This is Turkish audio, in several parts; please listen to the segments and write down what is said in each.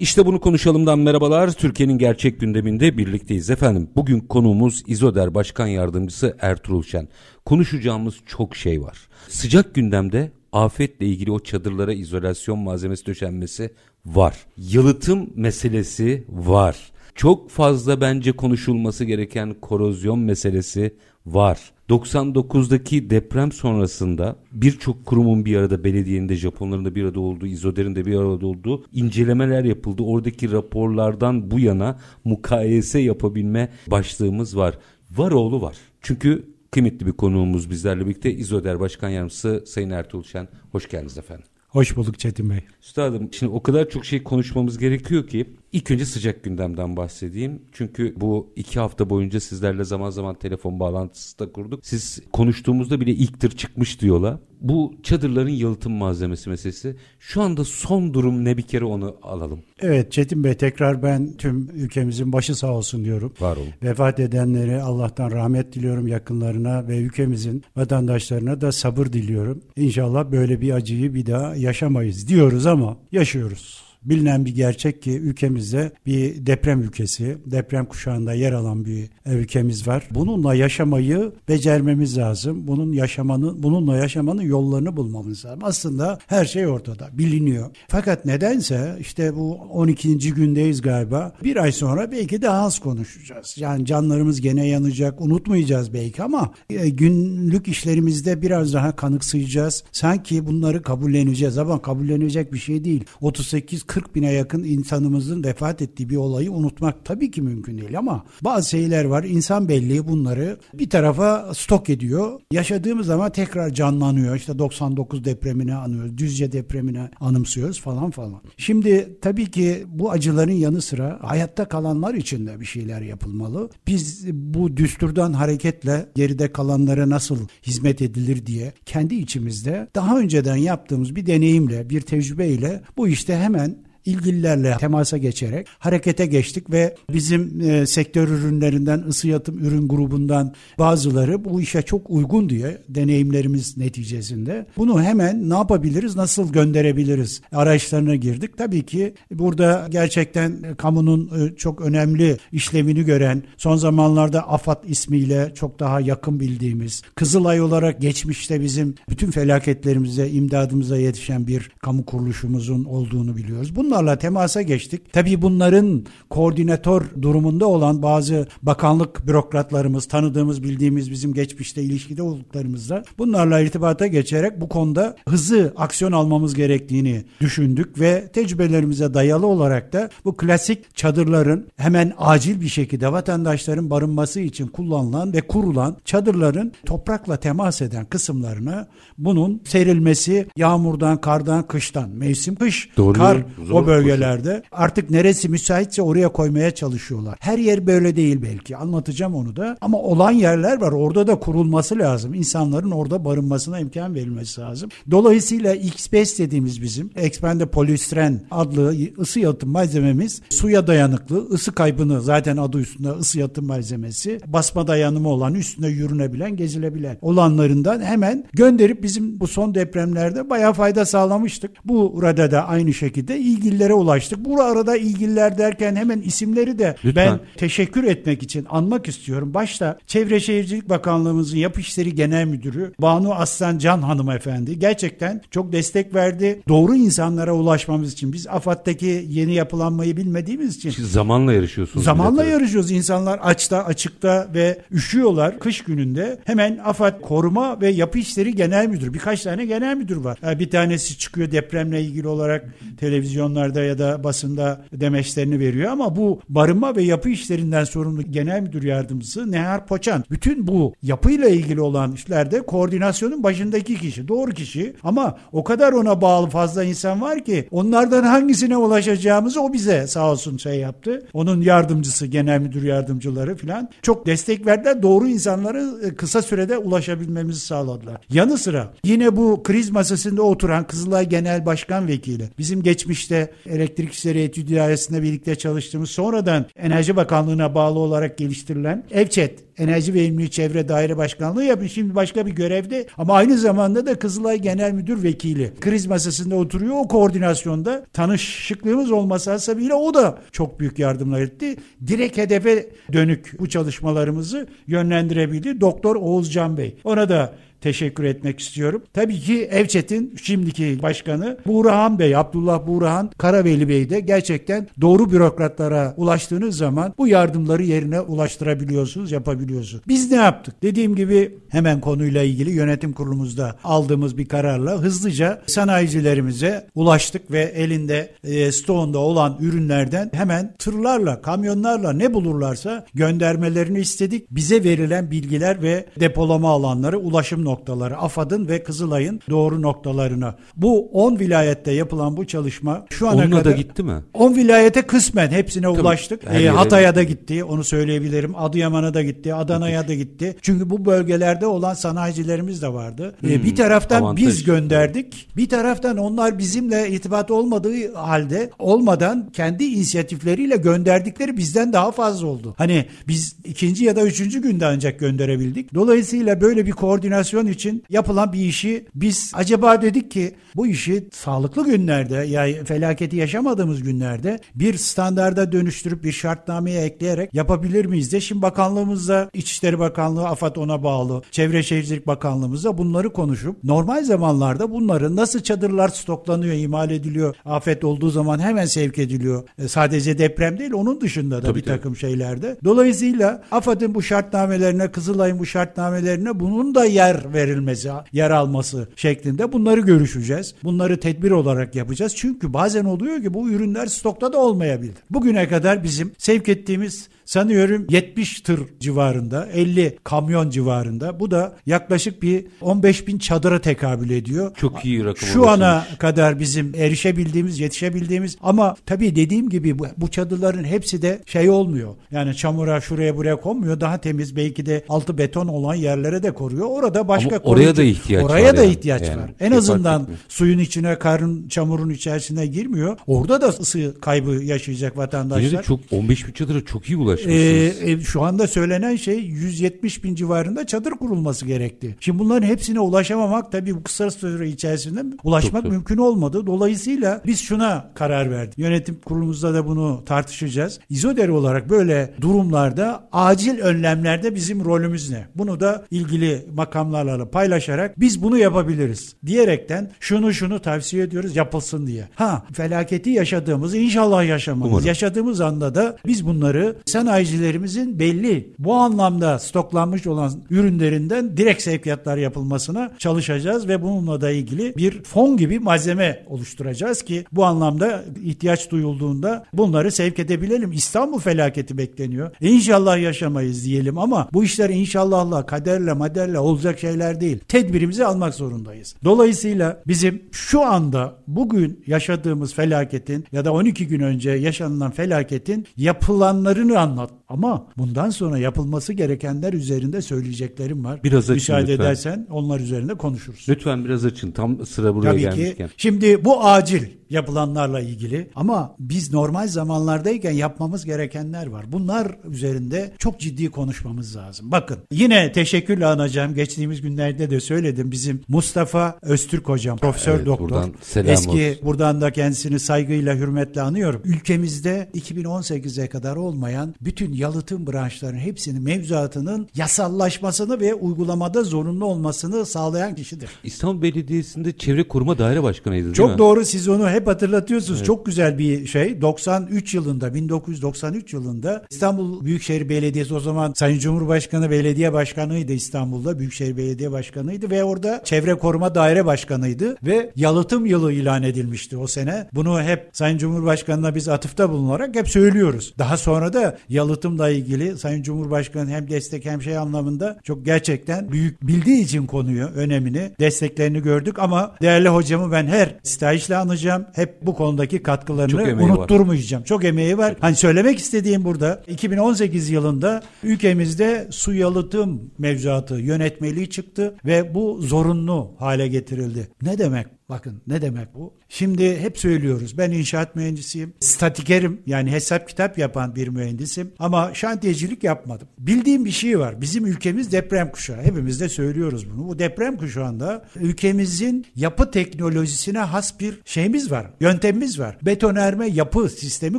İşte bunu konuşalımdan merhabalar. Türkiye'nin gerçek gündeminde birlikteyiz efendim. Bugün konuğumuz İzoder Başkan Yardımcısı Ertuğrul Şen. Konuşacağımız çok şey var. Sıcak gündemde afetle ilgili o çadırlara izolasyon malzemesi döşenmesi var. Yalıtım meselesi var. Çok fazla bence konuşulması gereken korozyon meselesi var. 99'daki deprem sonrasında birçok kurumun bir arada belediyenin de Japonların da bir arada olduğu, İzoder'in de bir arada olduğu incelemeler yapıldı. Oradaki raporlardan bu yana mukayese yapabilme başlığımız var. Var oğlu var. Çünkü kıymetli bir konuğumuz bizlerle birlikte İzoder Başkan Yardımcısı Sayın Ertuğrul Şen. Hoş geldiniz efendim. Hoş bulduk Çetin Bey. Üstadım şimdi o kadar çok şey konuşmamız gerekiyor ki ilk önce sıcak gündemden bahsedeyim. Çünkü bu iki hafta boyunca sizlerle zaman zaman telefon bağlantısı da kurduk. Siz konuştuğumuzda bile ilk tır çıkmış diyorlar. Bu çadırların yalıtım malzemesi meselesi. Şu anda son durum ne bir kere onu alalım. Evet Çetin Bey tekrar ben tüm ülkemizin başı sağ olsun diyorum. Var olun. Vefat edenleri Allah'tan rahmet diliyorum yakınlarına ve ülkemizin vatandaşlarına da sabır diliyorum. İnşallah böyle bir acıyı bir daha yaşamayız diyoruz ama yaşıyoruz. Bilinen bir gerçek ki ülkemizde bir deprem ülkesi, deprem kuşağında yer alan bir ülkemiz var. Bununla yaşamayı becermemiz lazım. Bunun yaşamanın, bununla yaşamanın yollarını bulmamız lazım. Aslında her şey ortada, biliniyor. Fakat nedense işte bu 12. gündeyiz galiba. Bir ay sonra belki daha az konuşacağız. Yani canlarımız gene yanacak, unutmayacağız belki ama e, günlük işlerimizde biraz daha kanıksayacağız. Sanki bunları kabulleneceğiz ama kabullenecek bir şey değil. 38 40 bine yakın insanımızın vefat ettiği bir olayı unutmak tabii ki mümkün değil ama bazı şeyler var. İnsan belleği bunları bir tarafa stok ediyor. Yaşadığımız zaman tekrar canlanıyor. İşte 99 depremini anıyoruz. Düzce depremini anımsıyoruz falan falan. Şimdi tabii ki bu acıların yanı sıra hayatta kalanlar için de bir şeyler yapılmalı. Biz bu düsturdan hareketle geride kalanlara nasıl hizmet edilir diye kendi içimizde daha önceden yaptığımız bir deneyimle, bir tecrübeyle bu işte hemen ilgililerle temasa geçerek harekete geçtik ve bizim e, sektör ürünlerinden ısı yatım ürün grubundan bazıları bu işe çok uygun diye deneyimlerimiz neticesinde bunu hemen ne yapabiliriz, nasıl gönderebiliriz araçlarına girdik. Tabii ki burada gerçekten kamunun e, çok önemli işlevini gören son zamanlarda AFAD ismiyle çok daha yakın bildiğimiz Kızılay olarak geçmişte bizim bütün felaketlerimize, imdadımıza yetişen bir kamu kuruluşumuzun olduğunu biliyoruz. Bunlar Bunlarla temasa geçtik. Tabii bunların koordinatör durumunda olan bazı bakanlık bürokratlarımız, tanıdığımız, bildiğimiz bizim geçmişte ilişkide olduklarımızla bunlarla irtibata geçerek bu konuda hızlı aksiyon almamız gerektiğini düşündük ve tecrübelerimize dayalı olarak da bu klasik çadırların hemen acil bir şekilde vatandaşların barınması için kullanılan ve kurulan çadırların toprakla temas eden kısımlarına bunun serilmesi yağmurdan, kardan, kıştan, mevsim kış, Doğru, kar zor bölgelerde artık neresi müsaitse oraya koymaya çalışıyorlar. Her yer böyle değil belki. Anlatacağım onu da. Ama olan yerler var. Orada da kurulması lazım. İnsanların orada barınmasına imkan verilmesi lazım. Dolayısıyla XPS dediğimiz bizim Expande Polystren adlı ısı yalıtım malzememiz suya dayanıklı, ısı kaybını zaten adı üstünde ısı yalıtım malzemesi, basma dayanımı olan, üstünde yürünebilen, gezilebilen olanlarından hemen gönderip bizim bu son depremlerde bayağı fayda sağlamıştık. Bu burada da aynı şekilde ilgililere ulaştık. Bu arada ilgililer derken hemen isimleri de Lütfen. ben teşekkür etmek için anmak istiyorum. Başta Çevre Şehircilik Bakanlığımızın Yapı İşleri Genel Müdürü Banu Aslan Can hanımefendi gerçekten çok destek verdi. Doğru insanlara ulaşmamız için biz AFAD'daki yeni yapılanmayı bilmediğimiz için Siz zamanla yarışıyorsunuz. Zamanla millete. yarışıyoruz. İnsanlar açta, açıkta ve üşüyorlar kış gününde. Hemen AFAD Koruma ve Yapı İşleri Genel Müdürü. Birkaç tane genel müdür var. Bir tanesi çıkıyor depremle ilgili olarak televizyonlarda televizyonlarda ya da basında demeçlerini veriyor ama bu barınma ve yapı işlerinden sorumlu genel müdür yardımcısı Nehar Poçan bütün bu yapıyla ilgili olan işlerde koordinasyonun başındaki kişi, doğru kişi ama o kadar ona bağlı fazla insan var ki onlardan hangisine ulaşacağımızı o bize sağ olsun şey yaptı. Onun yardımcısı, genel müdür yardımcıları falan çok destek verdiler. Doğru insanları e, kısa sürede ulaşabilmemizi sağladılar. Yanı sıra yine bu kriz masasında oturan Kızılay Genel Başkan Vekili bizim geçmişte elektrik işleri etüdü dairesinde birlikte çalıştığımız sonradan Enerji Bakanlığı'na bağlı olarak geliştirilen EVÇET Enerji ve İlmi Çevre Daire Başkanlığı yapmış. Şimdi başka bir görevde ama aynı zamanda da Kızılay Genel Müdür Vekili. Kriz masasında oturuyor o koordinasyonda. Tanışıklığımız olması hasebiyle o da çok büyük yardımlar etti. Direkt hedefe dönük bu çalışmalarımızı yönlendirebildi. Doktor Oğuzcan Bey. Ona da teşekkür etmek istiyorum. Tabii ki Evçet'in şimdiki başkanı Buğrahan Bey, Abdullah Buğrahan Karaveli Bey de gerçekten doğru bürokratlara ulaştığınız zaman bu yardımları yerine ulaştırabiliyorsunuz, yapabiliyorsunuz. Biz ne yaptık? Dediğim gibi hemen konuyla ilgili yönetim kurulumuzda aldığımız bir kararla hızlıca sanayicilerimize ulaştık ve elinde e, stoğunda olan ürünlerden hemen tırlarla, kamyonlarla ne bulurlarsa göndermelerini istedik. Bize verilen bilgiler ve depolama alanları ulaşım noktaları AFAD'ın ve Kızılay'ın doğru noktalarına. Bu 10 vilayette yapılan bu çalışma şu ana Onunla kadar da gitti mi? 10 vilayete kısmen hepsine Tabii, ulaştık. yere Hatay'a da gitti. Onu söyleyebilirim. Adıyaman'a da gitti. Adana'ya da gitti. Çünkü bu bölgelerde olan sanayicilerimiz de vardı. Ee, Hmm, bir taraftan avantaj. biz gönderdik. Bir taraftan onlar bizimle irtibat olmadığı halde olmadan kendi inisiyatifleriyle gönderdikleri bizden daha fazla oldu. Hani biz ikinci ya da üçüncü günde ancak gönderebildik. Dolayısıyla böyle bir koordinasyon için yapılan bir işi biz acaba dedik ki bu işi sağlıklı günlerde ya felaketi yaşamadığımız günlerde bir standarda dönüştürüp bir şartnameye ekleyerek yapabilir miyiz de şimdi bakanlığımızda İçişleri Bakanlığı AFAD ona bağlı Çevre Şehircilik Bakanlığımızda bunları konuşup normal zamanlarda bunların nasıl çadırlar stoklanıyor, imal ediliyor, afet olduğu zaman hemen sevk ediliyor. E, sadece deprem değil onun dışında da Tabii, bir tabii. takım şeylerde. Dolayısıyla AFAD'ın bu şartnamelerine, Kızılay'ın bu şartnamelerine bunun da yer verilmesi, yer alması şeklinde bunları görüşeceğiz. Bunları tedbir olarak yapacağız. Çünkü bazen oluyor ki bu ürünler stokta da olmayabilir. Bugüne kadar bizim sevk ettiğimiz sanıyorum 70 tır civarında, 50 kamyon civarında. Bu da yaklaşık bir 15 bin çadıra tekabül ediyor. Çok iyi rakam Şu ana ulaşılmış. kadar bizim erişebildiğimiz, yetişebildiğimiz ama tabii dediğim gibi bu, bu çadırların hepsi de şey olmuyor. Yani çamura şuraya buraya konmuyor. Daha temiz belki de altı beton olan yerlere de koruyor. Orada başka Ama oraya da ihtiyaç oraya var da yani. ihtiyaç Yani var. En azından suyun içine, karın çamurun içerisine girmiyor. Orada da ısı kaybı yaşayacak Yine vatandaşlar. de çok 15 bin çadıra çok iyi ulaşmışsınız. Ee, e, şu anda söylenen şey 170 bin civarında çadır kurulması gerekti. Şimdi bunların hepsine ulaşamamak tabii bu kısa süre içerisinde ulaşmak Çok mümkün olmadı. Dolayısıyla biz şuna karar verdik. Yönetim kurulumuzda da bunu tartışacağız. İzoder olarak böyle durumlarda acil önlemlerde bizim rolümüz ne? Bunu da ilgili makamlarla paylaşarak biz bunu yapabiliriz diyerekten şunu şunu tavsiye ediyoruz yapılsın diye. Ha felaketi yaşadığımızı inşallah yaşamayız. Umarım. Yaşadığımız anda da biz bunları sanayicilerimizin belli bu anlamda stoklanmış olan ürünlerinden direkt sevkiyatlar yapılmasına çalışacağız ve bununla da ilgili bir fon gibi malzeme oluşturacağız ki bu anlamda ihtiyaç duyulduğunda bunları sevk edebilelim. İstanbul felaketi bekleniyor. İnşallah yaşamayız diyelim ama bu işler inşallahla, kaderle, maderle olacak şeyler değil. Tedbirimizi almak zorundayız. Dolayısıyla bizim şu anda bugün yaşadığımız felaketin ya da 12 gün önce yaşanılan felaketin yapılanlarını anlat. Ama bundan sonra yapılması gerekenler üzerinde söyleyeceklerim var. Biraz açın Müsaade lütfen. edersen onlar üzerinde konuşuruz. Lütfen biraz açın. Tam sıra buraya Tabii gelmişken. ki. Şimdi bu acil yapılanlarla ilgili ama biz normal zamanlardayken yapmamız gerekenler var. Bunlar üzerinde çok ciddi konuşmamız lazım. Bakın yine teşekkürle anacağım. Geçtiğimiz günlerde de söyledim. Bizim Mustafa Öztürk hocam, profesör Evet, doktor. buradan selam Eski olsun. buradan da kendisini saygıyla, hürmetle anıyorum. Ülkemizde 2018'e kadar olmayan bütün yalıtım branşlarının hepsinin mevzuatının yasallaşmasını ve uygulamada zorunlu olmasını sağlayan kişidir. İstanbul Belediyesi'nde Çevre Koruma Daire Başkanı'ydı değil Çok mi? doğru siz onu hep hatırlatıyorsunuz. Çok güzel bir şey. 93 yılında 1993 yılında İstanbul Büyükşehir Belediyesi o zaman Sayın Cumhurbaşkanı belediye başkanıydı İstanbul'da. Büyükşehir Belediye Başkanıydı ve orada Çevre Koruma Daire Başkanıydı ve yalıtım yılı ilan edilmişti o sene. Bunu hep Sayın Cumhurbaşkanı'na biz atıfta bulunarak hep söylüyoruz. Daha sonra da yalıtımla ilgili Sayın Cumhurbaşkanı hem destek hem şey anlamında çok gerçekten büyük bildiği için konuyu, önemini, desteklerini gördük ama değerli hocamı ben her stajla anacağım. Hep bu konudaki katkılarını emeği var. unutturmayacağım. Çok emeği var. Hani söylemek istediğim burada 2018 yılında ülkemizde su yalıtım mevzuatı yönetmeliği çıktı ve bu zorunlu hale getirildi. Ne demek? Bakın ne demek bu? Şimdi hep söylüyoruz. Ben inşaat mühendisiyim. Statikerim yani hesap kitap yapan bir mühendisim. Ama şantiyecilik yapmadım. Bildiğim bir şey var. Bizim ülkemiz deprem kuşağı. Hepimiz de söylüyoruz bunu. Bu deprem kuşağında ülkemizin yapı teknolojisine has bir şeyimiz var. Yöntemimiz var. Betonerme yapı sistemi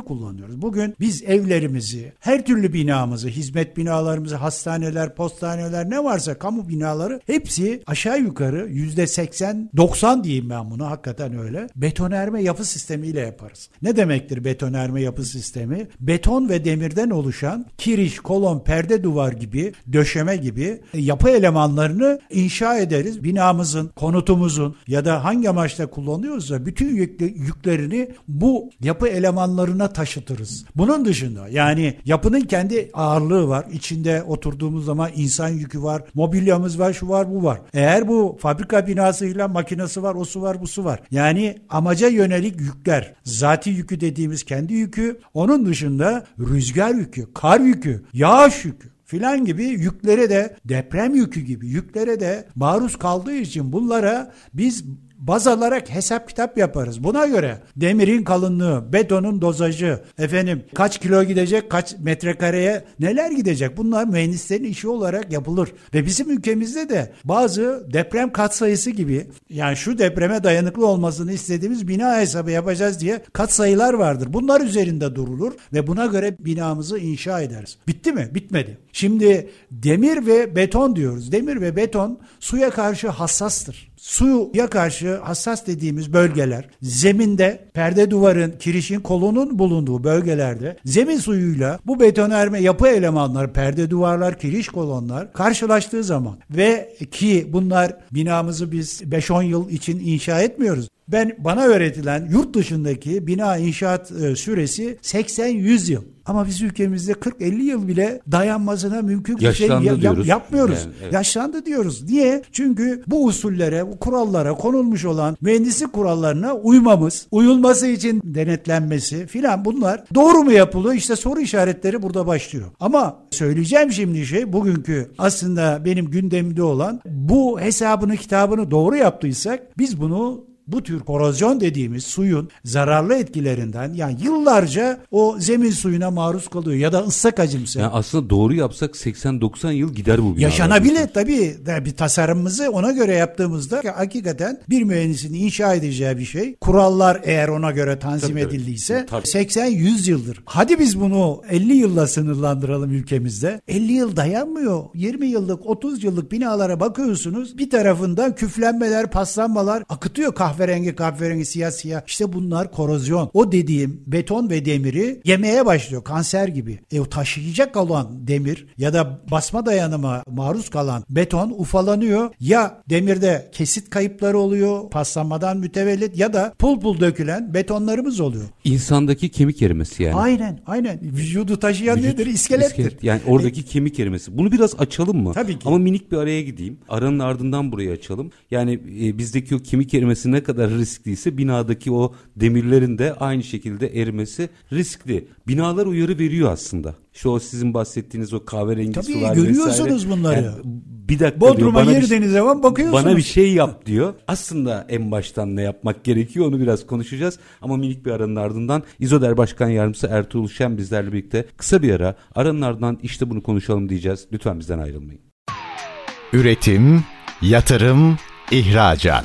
kullanıyoruz. Bugün biz evlerimizi, her türlü binamızı, hizmet binalarımızı, hastaneler, postaneler ne varsa kamu binaları hepsi aşağı yukarı yüzde 80-90 diyeyim ben bunu hakikaten öyle. Betonerme yapı sistemiyle yaparız. Ne demektir betonerme yapı sistemi? Beton ve demirden oluşan kiriş, kolon, perde duvar gibi, döşeme gibi yapı elemanlarını inşa ederiz. Binamızın, konutumuzun ya da hangi amaçla kullanıyorsa bütün yükle- yüklerini bu yapı elemanlarına taşıtırız. Bunun dışında yani yapının kendi ağırlığı var. İçinde oturduğumuz zaman insan yükü var, mobilyamız var, şu var, bu var. Eğer bu fabrika binasıyla makinesi var, o su var, bu su var. Yani amaca yönelik yükler, zati yükü dediğimiz kendi yükü, onun dışında rüzgar yükü, kar yükü, yağış yükü filan gibi yüklere de deprem yükü gibi yüklere de maruz kaldığı için bunlara biz baz alarak hesap kitap yaparız. Buna göre demirin kalınlığı, betonun dozajı, efendim kaç kilo gidecek, kaç metrekareye neler gidecek bunlar mühendislerin işi olarak yapılır. Ve bizim ülkemizde de bazı deprem katsayısı gibi yani şu depreme dayanıklı olmasını istediğimiz bina hesabı yapacağız diye katsayılar vardır. Bunlar üzerinde durulur ve buna göre binamızı inşa ederiz. Bitti mi? Bitmedi. Şimdi demir ve beton diyoruz. Demir ve beton suya karşı hassastır. Suya karşı hassas dediğimiz bölgeler zeminde perde duvarın, kirişin, kolonun bulunduğu bölgelerde zemin suyuyla bu betonerme yapı elemanları, perde duvarlar, kiriş kolonlar karşılaştığı zaman ve ki bunlar binamızı biz 5-10 yıl için inşa etmiyoruz. Ben bana öğretilen yurt dışındaki bina inşaat e, süresi 80-100 yıl. Ama biz ülkemizde 40-50 yıl bile dayanmasına mümkün bir şey ya- yap- diyoruz. yapmıyoruz. Yani, evet. Yaşlandı diyoruz. Niye? Çünkü bu usullere, bu kurallara konulmuş olan mühendislik kurallarına uymamız, uyulması için denetlenmesi filan bunlar doğru mu yapılıyor? İşte soru işaretleri burada başlıyor. Ama söyleyeceğim şimdi şey bugünkü aslında benim gündemimde olan bu hesabını kitabını doğru yaptıysak biz bunu bu tür korozyon dediğimiz suyun zararlı etkilerinden yani yıllarca o zemin suyuna maruz kalıyor ya da ıslak acımsı. Yani aslında doğru yapsak 80-90 yıl gider bu binalar. Yaşanabilir tabii. Tabii tasarımımızı ona göre yaptığımızda hakikaten bir mühendisin inşa edeceği bir şey. Kurallar eğer ona göre tanzim Tabii, edildiyse Tabii. 80-100 yıldır. Hadi biz bunu 50 yılla sınırlandıralım ülkemizde. 50 yıl dayanmıyor. 20 yıllık 30 yıllık binalara bakıyorsunuz. Bir tarafından küflenmeler, paslanmalar akıtıyor kahverengi kahverengi siyah siyah. İşte bunlar korozyon. O dediğim beton ve demiri yemeye başlıyor kanser gibi. E o taşıyacak olan demir ya da basma dayanıma maruz kalan beton ufalanıyor. Ya demirde kesit kayıpları oluyor paslanmadan mütevellit ya da pul pul dökülen betonlarımız oluyor. İnsandaki kemik erimesi yani. Aynen aynen. Vücudu taşıyan Vücut, nedir? İskelettir. iskelet. Yani oradaki kemik erimesi. Bunu biraz açalım mı? Tabii ki. Ama minik bir araya gideyim. Aranın ardından burayı açalım. Yani e, bizdeki o kemik erimesi ne kadar riskliyse binadaki o demirlerin de aynı şekilde erimesi riskli. Binalar uyarı veriyor aslında. İşte o sizin bahsettiğiniz o kahverengi Tabii, sular görüyorsunuz vesaire. bunları. Yani bir dakika diyor, Bodrum'a bana bir- girdiğiniz zaman bakıyorsunuz. Bana bir şey yap diyor. Aslında en baştan ne yapmak gerekiyor onu biraz konuşacağız. Ama minik bir aranın ardından İzoder Başkan Yardımcısı Ertuğrul Şen bizlerle birlikte kısa bir ara. Aranın ardından işte bunu konuşalım diyeceğiz. Lütfen bizden ayrılmayın. Üretim, yatırım, ihracat.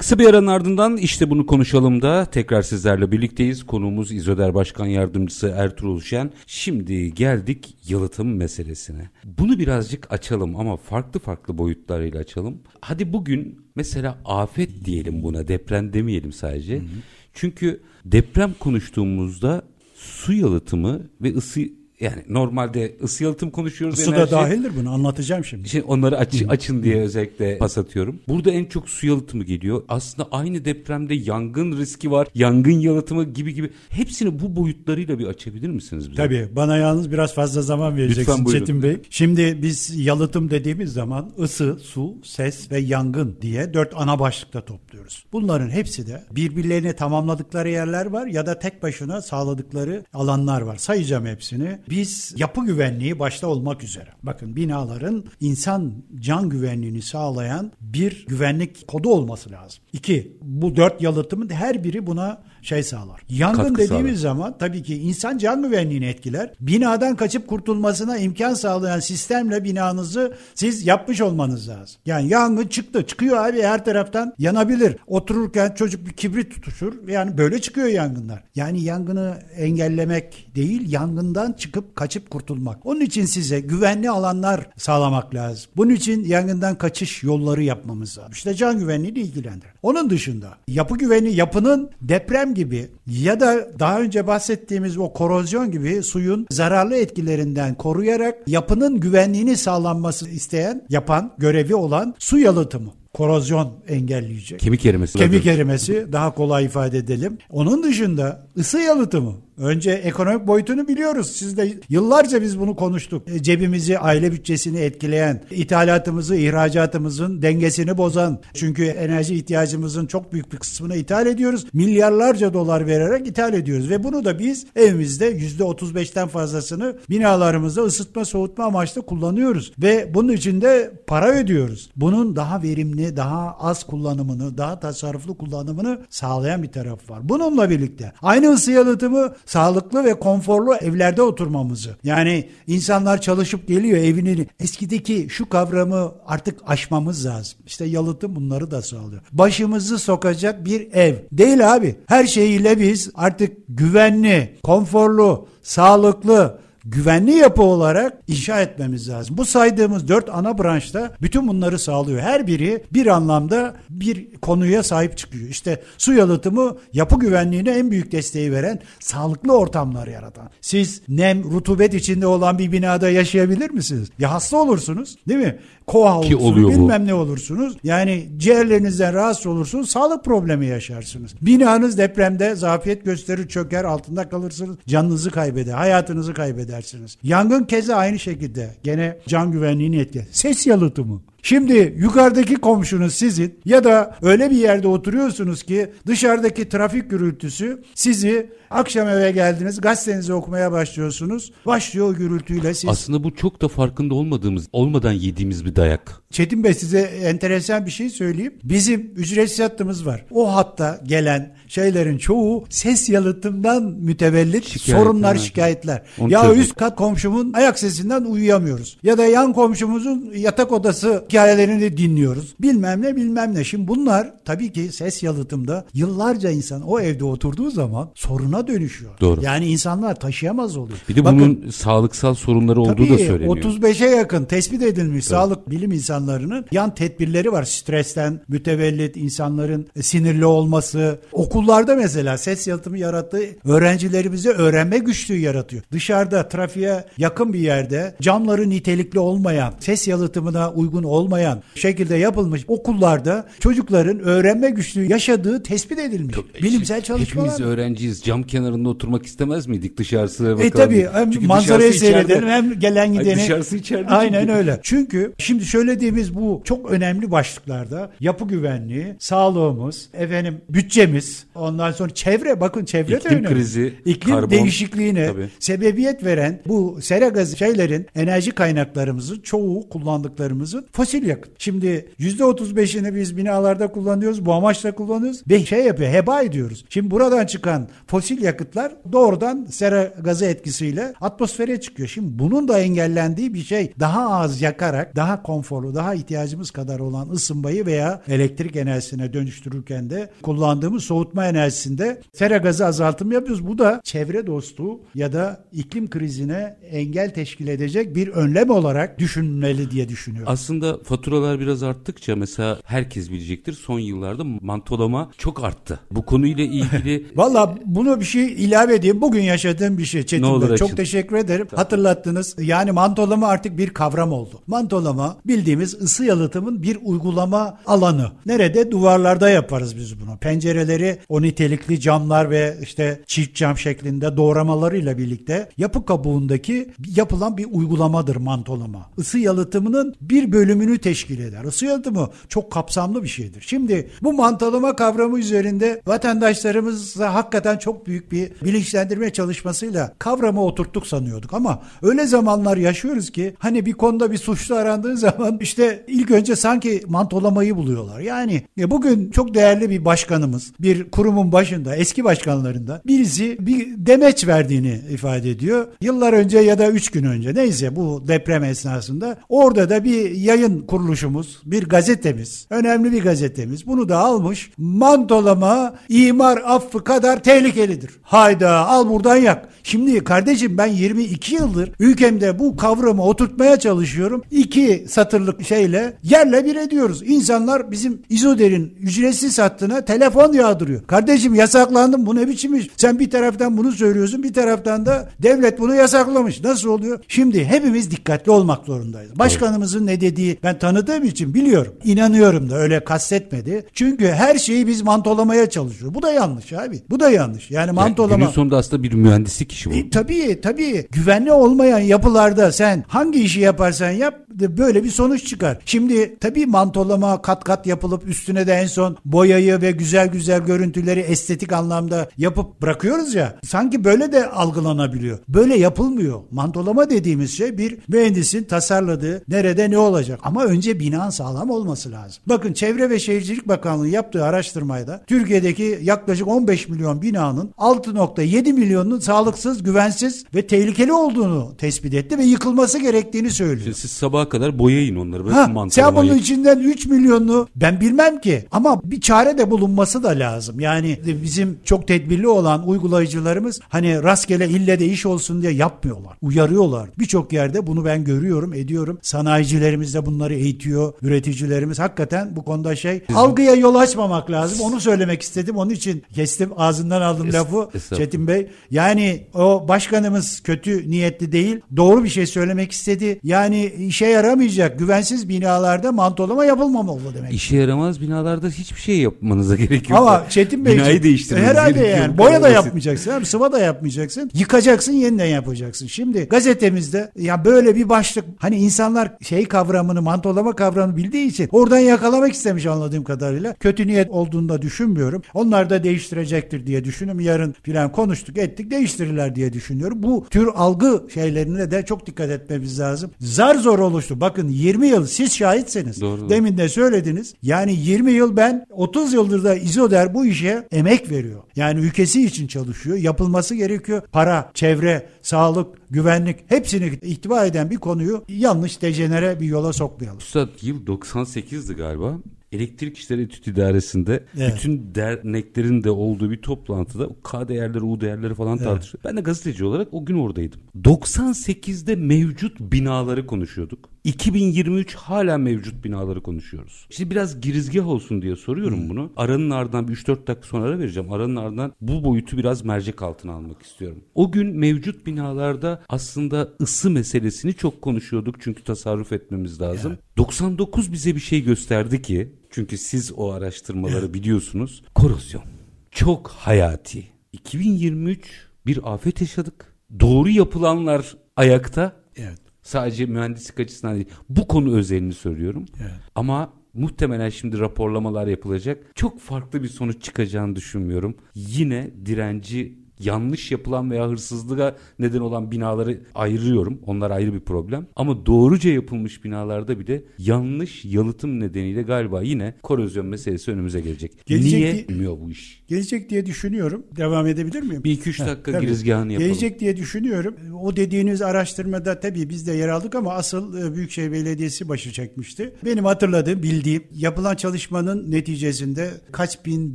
Kısa bir aranın ardından işte bunu konuşalım da tekrar sizlerle birlikteyiz. Konuğumuz İzoder Başkan Yardımcısı Ertuğrul Şen. Şimdi geldik yalıtım meselesine. Bunu birazcık açalım ama farklı farklı boyutlarıyla açalım. Hadi bugün mesela afet diyelim buna deprem demeyelim sadece. Hı hı. Çünkü deprem konuştuğumuzda su yalıtımı ve ısı yani normalde ısı yalıtım konuşuyoruz. Su da dahildir bunu anlatacağım şimdi. Şimdi onları aç, açın diye özellikle pas atıyorum. Burada en çok su yalıtımı geliyor. Aslında aynı depremde yangın riski var. Yangın yalıtımı gibi gibi. Hepsini bu boyutlarıyla bir açabilir misiniz bize? Tabii. Bana yalnız biraz fazla zaman vereceksin Çetin Bey. Şimdi biz yalıtım dediğimiz zaman ısı, su, ses ve yangın diye dört ana başlıkta topluyoruz. Bunların hepsi de birbirlerini tamamladıkları yerler var ya da tek başına sağladıkları alanlar var. Sayacağım hepsini biz yapı güvenliği başta olmak üzere. Bakın binaların insan can güvenliğini sağlayan bir güvenlik kodu olması lazım. İki, bu dört yalıtımın her biri buna şey sağlar. Yangın Katkı dediğimiz sağlar. zaman tabii ki insan can güvenliğini etkiler. Binadan kaçıp kurtulmasına imkan sağlayan sistemle binanızı siz yapmış olmanız lazım. Yani yangın çıktı. Çıkıyor abi her taraftan yanabilir. Otururken çocuk bir kibrit tutuşur. Yani böyle çıkıyor yangınlar. Yani yangını engellemek değil yangından çıkıp kaçıp kurtulmak. Onun için size güvenli alanlar sağlamak lazım. Bunun için yangından kaçış yolları yapmamız lazım. İşte can güvenliğini ilgilendirir. Onun dışında yapı güvenliği yapının deprem deprem gibi ya da daha önce bahsettiğimiz o korozyon gibi suyun zararlı etkilerinden koruyarak yapının güvenliğini sağlanması isteyen, yapan, görevi olan su yalıtımı korozyon engelleyecek. Kemik erimesi. Kemik erimesi daha kolay ifade edelim. Onun dışında ısı yalıtımı Önce ekonomik boyutunu biliyoruz. Siz de yıllarca biz bunu konuştuk. E, cebimizi, aile bütçesini etkileyen, ithalatımızı, ihracatımızın dengesini bozan. Çünkü enerji ihtiyacımızın çok büyük bir kısmını ithal ediyoruz. Milyarlarca dolar vererek ithal ediyoruz ve bunu da biz evimizde %35'ten fazlasını binalarımızda ısıtma, soğutma amaçlı kullanıyoruz ve bunun için de para ödüyoruz. Bunun daha verimli, daha az kullanımını, daha tasarruflu kullanımını sağlayan bir taraf var. Bununla birlikte aynı ısı yalıtımı sağlıklı ve konforlu evlerde oturmamızı. Yani insanlar çalışıp geliyor evini eskideki şu kavramı artık aşmamız lazım. İşte yalıtım bunları da sağlıyor. Başımızı sokacak bir ev. Değil abi. Her şeyiyle biz artık güvenli, konforlu, sağlıklı, güvenli yapı olarak inşa etmemiz lazım. Bu saydığımız dört ana branşta bütün bunları sağlıyor. Her biri bir anlamda bir konuya sahip çıkıyor. İşte su yalıtımı yapı güvenliğine en büyük desteği veren sağlıklı ortamlar yaratan. Siz nem, rutubet içinde olan bir binada yaşayabilir misiniz? Ya hasta olursunuz değil mi? koa olursunuz, bilmem bu. ne olursunuz. Yani ciğerlerinizden rahatsız olursunuz, sağlık problemi yaşarsınız. Binanız depremde zafiyet gösterir, çöker, altında kalırsınız, canınızı kaybeder, hayatınızı kaybedersiniz. Yangın keza aynı şekilde. Gene can güvenliğini etkiler. Ses yalıtımı. Şimdi yukarıdaki komşunuz sizin ya da öyle bir yerde oturuyorsunuz ki dışarıdaki trafik gürültüsü sizi akşam eve geldiniz gazetenizi okumaya başlıyorsunuz. Başlıyor gürültüyle siz. Aslında bu çok da farkında olmadığımız, olmadan yediğimiz bir dayak. Çetin Bey size enteresan bir şey söyleyeyim. Bizim ücretsiz hattımız var. O hatta gelen şeylerin çoğu ses yalıtımdan mütevellit Şikayet, sorunlar, evet. şikayetler. Onu ya çözdük. üst kat komşumun ayak sesinden uyuyamıyoruz. Ya da yan komşumuzun yatak odası hikayelerini dinliyoruz. Bilmem ne bilmem ne. Şimdi bunlar tabii ki ses yalıtımda yıllarca insan o evde oturduğu zaman soruna dönüşüyor. Doğru. Yani insanlar taşıyamaz oluyor. Bir de Bakın, bunun sağlıksal sorunları olduğu da söyleniyor. 35'e yakın tespit edilmiş Tabii. sağlık bilim insanlarının yan tedbirleri var. Stresten mütevellit insanların sinirli olması. Okullarda mesela ses yalıtımı yarattığı öğrencilerimize öğrenme güçlüğü yaratıyor. Dışarıda trafiğe yakın bir yerde camları nitelikli olmayan, ses yalıtımına uygun olmayan olmayan şekilde yapılmış okullarda çocukların öğrenme güçlüğü yaşadığı tespit edilmiş. Çok, Bilimsel çalışmalar. Hepimiz öğrenciyiz. Cam kenarında oturmak istemez miydik dışarısı bakalım. E tabii hem Çünkü manzarayı seyredelim hem gelen gideni. Ay, dışarısı içeride. Aynen çünkü. öyle. Çünkü şimdi söylediğimiz bu çok önemli başlıklarda yapı güvenliği, sağlığımız, efendim bütçemiz, ondan sonra çevre bakın çevre İklim de önemli. krizi, iklim karbon, değişikliğine tabii. sebebiyet veren bu sera gazı şeylerin enerji kaynaklarımızın çoğu kullandıklarımızın fosil fosil yakıt. Şimdi %35'ini biz binalarda kullanıyoruz. Bu amaçla kullanıyoruz. Ve şey yapıyor heba ediyoruz. Şimdi buradan çıkan fosil yakıtlar doğrudan sera gazı etkisiyle atmosfere çıkıyor. Şimdi bunun da engellendiği bir şey daha az yakarak daha konforlu daha ihtiyacımız kadar olan ısınmayı veya elektrik enerjisine dönüştürürken de kullandığımız soğutma enerjisinde sera gazı azaltım yapıyoruz. Bu da çevre dostu ya da iklim krizine engel teşkil edecek bir önlem olarak düşünülmeli diye düşünüyorum. Aslında faturalar biraz arttıkça mesela herkes bilecektir son yıllarda mantolama çok arttı. Bu konuyla ilgili Valla bunu bir şey ilave edeyim. Bugün yaşadığım bir şey Çetin Ne olur Bey. Çok açın. teşekkür ederim. Hatırlattınız. Yani mantolama artık bir kavram oldu. Mantolama bildiğimiz ısı yalıtımın bir uygulama alanı. Nerede? Duvarlarda yaparız biz bunu. Pencereleri o nitelikli camlar ve işte çift cam şeklinde doğramalarıyla birlikte yapı kabuğundaki yapılan bir uygulamadır mantolama. Isı yalıtımının bir bölümünü teşkil eder. Isı yalıtımı çok kapsamlı bir şeydir. Şimdi bu mantolama kavramı üzerinde vatandaşlarımızla hakikaten çok büyük bir bilinçlendirme çalışmasıyla kavramı oturttuk sanıyorduk ama öyle zamanlar yaşıyoruz ki hani bir konuda bir suçlu arandığı zaman işte ilk önce sanki mantolamayı buluyorlar. Yani e, bugün çok değerli bir başkanımız bir kurumun başında eski başkanlarında birisi bir demeç verdiğini ifade ediyor. Yıllar önce ya da üç gün önce neyse bu deprem esnasında orada da bir yayın kuruluşumuz bir gazetemiz önemli bir gazetemiz bunu da almış mantolama imar affı kadar tehlikelidir. Hayda al buradan yak. Şimdi kardeşim ben 22 yıldır ülkemde bu kavramı oturtmaya çalışıyorum. İki satırlık şeyle yerle bir ediyoruz. İnsanlar bizim İzoder'in ücretsiz hattına telefon yağdırıyor. Kardeşim yasaklandım bu ne biçim iş? Sen bir taraftan bunu söylüyorsun bir taraftan da devlet bunu yasaklamış. Nasıl oluyor? Şimdi hepimiz dikkatli olmak zorundayız. Başkanımızın ne dediği ben tanıdığım için biliyorum. İnanıyorum da öyle kastetmedi. Çünkü her şeyi biz mantolamaya çalışıyor. Bu da yanlış abi. Bu da yanlış. Yani mantolama... günün sonunda aslında bir mühendislik işi bu. E, tabii tabii güvenli olmayan yapılarda sen hangi işi yaparsan yap böyle bir sonuç çıkar. Şimdi tabii mantolama kat kat yapılıp üstüne de en son boyayı ve güzel güzel görüntüleri estetik anlamda yapıp bırakıyoruz ya. Sanki böyle de algılanabiliyor. Böyle yapılmıyor. Mantolama dediğimiz şey bir mühendisin tasarladığı nerede ne olacak. Ama önce binan sağlam olması lazım. Bakın Çevre ve Şehircilik Bakanlığı yaptığı araştırmayla Türkiye'deki yaklaşık 15 milyon binanın 6.7 milyonunun sağlıksız, güvensiz ve tehlikeli olduğunu tespit etti ve yıkılması gerektiğini söylüyor. Siz sabaha kadar boyayın onları. Bırakın Ha, sen bunun içinden 3 milyonunu ben bilmem ki ama bir çare de bulunması da lazım. Yani bizim çok tedbirli olan uygulayıcılarımız hani rastgele ille de iş olsun diye yapmıyorlar. Uyarıyorlar. Birçok yerde bunu ben görüyorum, ediyorum. Sanayicilerimiz de bunları eğitiyor. Üreticilerimiz hakikaten bu konuda şey algıya yol açmamak lazım. Onu söylemek istedim. Onun için kestim ağzından aldım Es- lafı estağfurullah. Çetin Bey. Yani o başkanımız kötü niyetli değil. Doğru bir şey söylemek istedi. Yani işe yaramayacak güvensiz binalarda mantolama yapılmamalı demek. İşe yaramaz binalarda hiçbir şey yapmanıza gerek yok. Ama Çetin Bey Binayı değiştirmeniz herhalde gerekiyor. yani boya da yapmayacaksın abi sıva da yapmayacaksın yıkacaksın yeniden yapacaksın şimdi gazetemizde ya böyle bir başlık hani insanlar şey kavramını mantolama kavramını bildiği için oradan yakalamak istemiş anladığım kadarıyla kötü niyet olduğunu da düşünmüyorum onlar da değiştirecektir diye düşünüyorum yarın filan konuştuk ettik değiştirirler diye düşünüyorum bu tür algı şeylerine de çok dikkat etmemiz lazım zar zor oluştu bakın 20 yıl siz şahitsiniz Doğru. demin de söylediniz yani 20 yıl ben 30 yıldır da İzoder bu işe emek veriyor. Yani ülkesi için çalışıyor. Yapılması gerekiyor. Para, çevre, sağlık, güvenlik hepsini ihtiva eden bir konuyu yanlış dejenere bir yola sokmayalım. Üstad yıl 98'di galiba. Elektrik İşleri Etüt İdaresi'nde Evet. bütün derneklerin de olduğu bir toplantıda K değerleri, U değerleri falan tartışılıyor. Ben de gazeteci olarak o gün oradaydım. 98'de mevcut binaları konuşuyorduk. 2023 hala mevcut binaları konuşuyoruz. Şimdi biraz girizgah olsun diye soruyorum bunu. Aranın ardından bir 3-4 dakika sonra ara vereceğim. Aranın ardından bu boyutu biraz mercek altına almak istiyorum. O gün mevcut binalarda aslında ısı meselesini çok konuşuyorduk çünkü tasarruf etmemiz lazım. 99 bize bir şey gösterdi ki çünkü siz o araştırmaları biliyorsunuz. Korozyon. Çok hayati. 2023 bir afet yaşadık. Doğru yapılanlar ayakta. Evet. Sadece mühendislik açısından değil. Bu konu özelini söylüyorum. Evet. Ama muhtemelen şimdi raporlamalar yapılacak. Çok farklı bir sonuç çıkacağını düşünmüyorum. Yine direnci yanlış yapılan veya hırsızlığa neden olan binaları ayırıyorum. Onlar ayrı bir problem. Ama doğruca yapılmış binalarda bile yanlış yalıtım nedeniyle galiba yine korozyon meselesi önümüze gelecek. Gelecek Niye bilmiyor bu iş? Gelecek diye düşünüyorum. Devam edebilir miyim? Bir iki üç dakika Tabii. girizgahını yapalım. Gelecek diye düşünüyorum. O dediğiniz araştırmada tabii biz de yer aldık ama asıl e, Büyükşehir Belediyesi başı çekmişti. Benim hatırladığım, bildiğim yapılan çalışmanın neticesinde kaç bin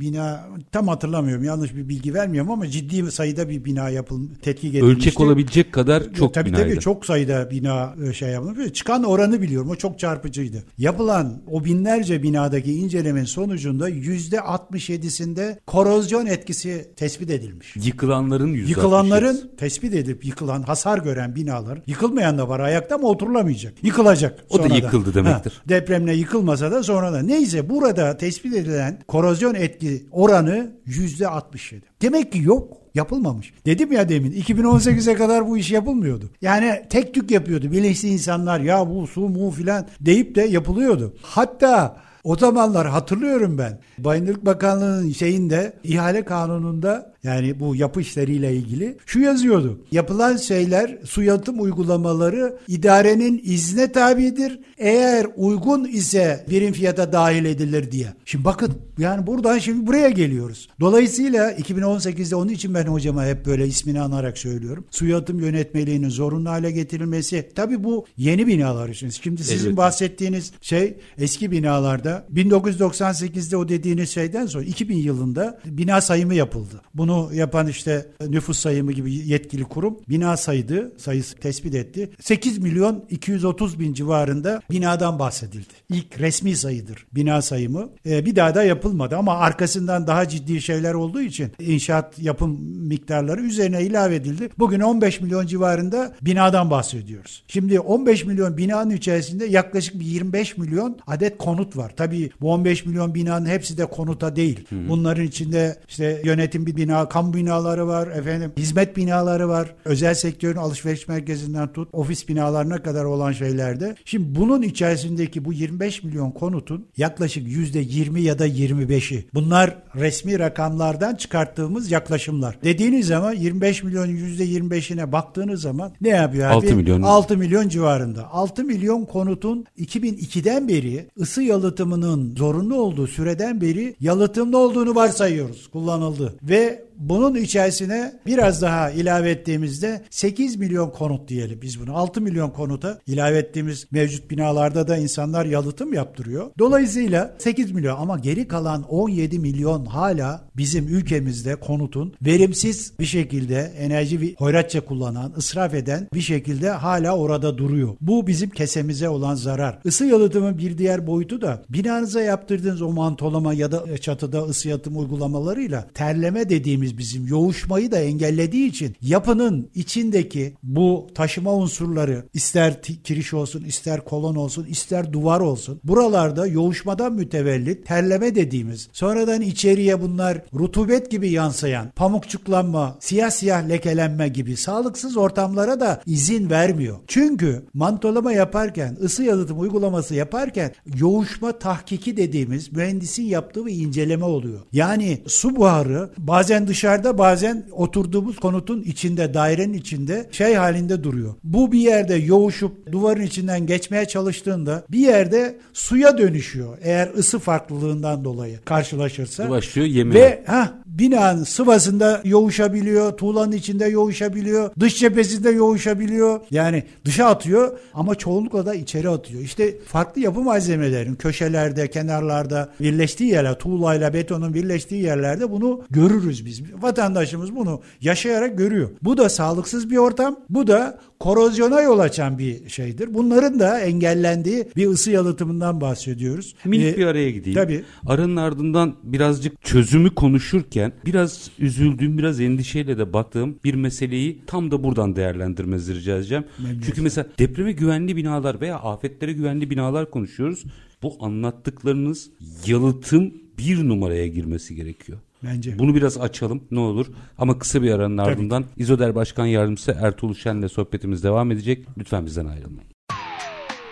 bina tam hatırlamıyorum. Yanlış bir bilgi vermiyorum ama ciddi sayıda bir bina yapıl tetkik edilmişti. Ölçek olabilecek kadar çok tabii binaydı. tabii çok sayıda bina e, şey yapılmış. Çıkan oranı biliyorum. O çok çarpıcıydı. Yapılan o binlerce binadaki incelemenin sonucunda yüzde 67'sinde korozyon etkisi tespit edilmiş. Yıkılanların yüzde Yıkılanların tespit edip yıkılan, hasar gören binalar, yıkılmayan da var ayakta ama oturulamayacak. Yıkılacak. O da sonradan. yıkıldı demektir. Ha, depremle yıkılmasa da sonradan. Neyse burada tespit edilen korozyon etki oranı yüzde 67. Demek ki yok. Yapılmamış. Dedim ya demin 2018'e kadar bu iş yapılmıyordu. Yani tek tük yapıyordu. Bilinçli insanlar ya bu su mu filan deyip de yapılıyordu. Hatta o zamanlar hatırlıyorum ben. Bayındırlık Bakanlığı'nın şeyinde ihale kanununda yani bu yapı işleriyle ilgili şu yazıyordu. Yapılan şeyler su yalıtım uygulamaları idarenin izne tabidir. Eğer uygun ise birim fiyata dahil edilir diye. Şimdi bakın yani buradan şimdi buraya geliyoruz. Dolayısıyla 2018'de onun için ben hocama hep böyle ismini anarak söylüyorum. Su yalıtım yönetmeliğinin zorunlu hale getirilmesi. Tabii bu yeni binalar için. Şimdi sizin Elbette. bahsettiğiniz şey eski binalarda 1998'de o dediğiniz şeyden sonra 2000 yılında bina sayımı yapıldı. Bunu yapan işte nüfus sayımı gibi yetkili kurum bina saydı, sayısı tespit etti. 8 milyon 230 bin civarında binadan bahsedildi. İlk resmi sayıdır bina sayımı. Ee, bir daha da yapılmadı ama arkasından daha ciddi şeyler olduğu için inşaat yapım miktarları üzerine ilave edildi. Bugün 15 milyon civarında binadan bahsediyoruz. Şimdi 15 milyon binanın içerisinde yaklaşık bir 25 milyon adet konut var. Tabii bu 15 milyon binanın hepsi de konuta değil. Bunların içinde işte yönetim bir bina, kamu binaları var, efendim hizmet binaları var. Özel sektörün alışveriş merkezinden tut ofis binalarına kadar olan şeylerde. Şimdi bunun içerisindeki bu 25 milyon konutun yaklaşık %20 ya da 25'i. Bunlar resmi rakamlardan çıkarttığımız yaklaşımlar. Dediğiniz zaman 25 milyonun %25'ine baktığınız zaman ne yapıyor abi? 6 milyon. 6 milyon civarında. 6 milyon konutun 2002'den beri ısı yalıtımının zorunlu olduğu süreden beri yalıtımlı olduğunu varsayıyoruz. Kullanıldı. Ve bunun içerisine biraz daha ilave ettiğimizde 8 milyon konut diyelim biz bunu. 6 milyon konuta ilave ettiğimiz mevcut binalarda da insanlar yalıtım yaptırıyor. Dolayısıyla 8 milyon ama geri kalan 17 milyon hala bizim ülkemizde konutun verimsiz bir şekilde enerji hoyratça kullanan, ısraf eden bir şekilde hala orada duruyor. Bu bizim kesemize olan zarar. Isı yalıtımın bir diğer boyutu da binanıza yaptırdığınız o mantolama ya da çatıda ısı yalıtım uygulamalarıyla terleme dediğimiz bizim yoğuşmayı da engellediği için yapının içindeki bu taşıma unsurları ister kiriş olsun, ister kolon olsun, ister duvar olsun. Buralarda yoğuşmadan mütevellit terleme dediğimiz sonradan içeriye bunlar rutubet gibi yansıyan pamukçuklanma, siyah siyah lekelenme gibi sağlıksız ortamlara da izin vermiyor. Çünkü mantolama yaparken, ısı yalıtım uygulaması yaparken yoğuşma tahkiki dediğimiz mühendisin yaptığı bir inceleme oluyor. Yani su buharı bazen dışarıda bazen oturduğumuz konutun içinde, dairenin içinde şey halinde duruyor. Bu bir yerde yoğuşup duvarın içinden geçmeye çalıştığında bir yerde suya dönüşüyor. Eğer ısı farklılığından dolayı karşılaşırsa. Başlıyor yemeye. Ve ha binanın sıvasında yoğuşabiliyor, tuğlanın içinde yoğuşabiliyor, dış cephesinde yoğuşabiliyor. Yani dışa atıyor ama çoğunlukla da içeri atıyor. İşte farklı yapı malzemelerin köşelerde, kenarlarda birleştiği yerler, tuğlayla betonun birleştiği yerlerde bunu görürüz biz. Vatandaşımız bunu yaşayarak görüyor. Bu da sağlıksız bir ortam. Bu da korozyona yol açan bir şeydir. Bunların da engellendiği bir ısı yalıtımından bahsediyoruz. Minik Ee, bir araya gideyim. Tabii. Aranın ardından birazcık çözümü konuşurken biraz üzüldüğüm, biraz endişeyle de baktığım bir meseleyi tam da buradan değerlendirmenizi rica edeceğim. Çünkü mesela depreme güvenli binalar veya afetlere güvenli binalar konuşuyoruz. Bu anlattıklarınız yalıtım bir numaraya girmesi gerekiyor. Bence. Bunu biraz açalım ne olur. Ama kısa bir aranın ardından İzoder Başkan Yardımcısı Ertuğrul Şen'le sohbetimiz devam edecek. Lütfen bizden ayrılmayın.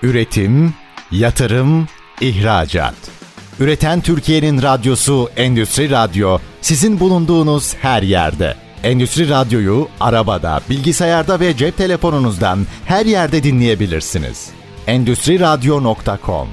Üretim, yatırım, ihracat. Üreten Türkiye'nin radyosu Endüstri Radyo sizin bulunduğunuz her yerde. Endüstri Radyo'yu arabada, bilgisayarda ve cep telefonunuzdan her yerde dinleyebilirsiniz. Endüstri Radyo.com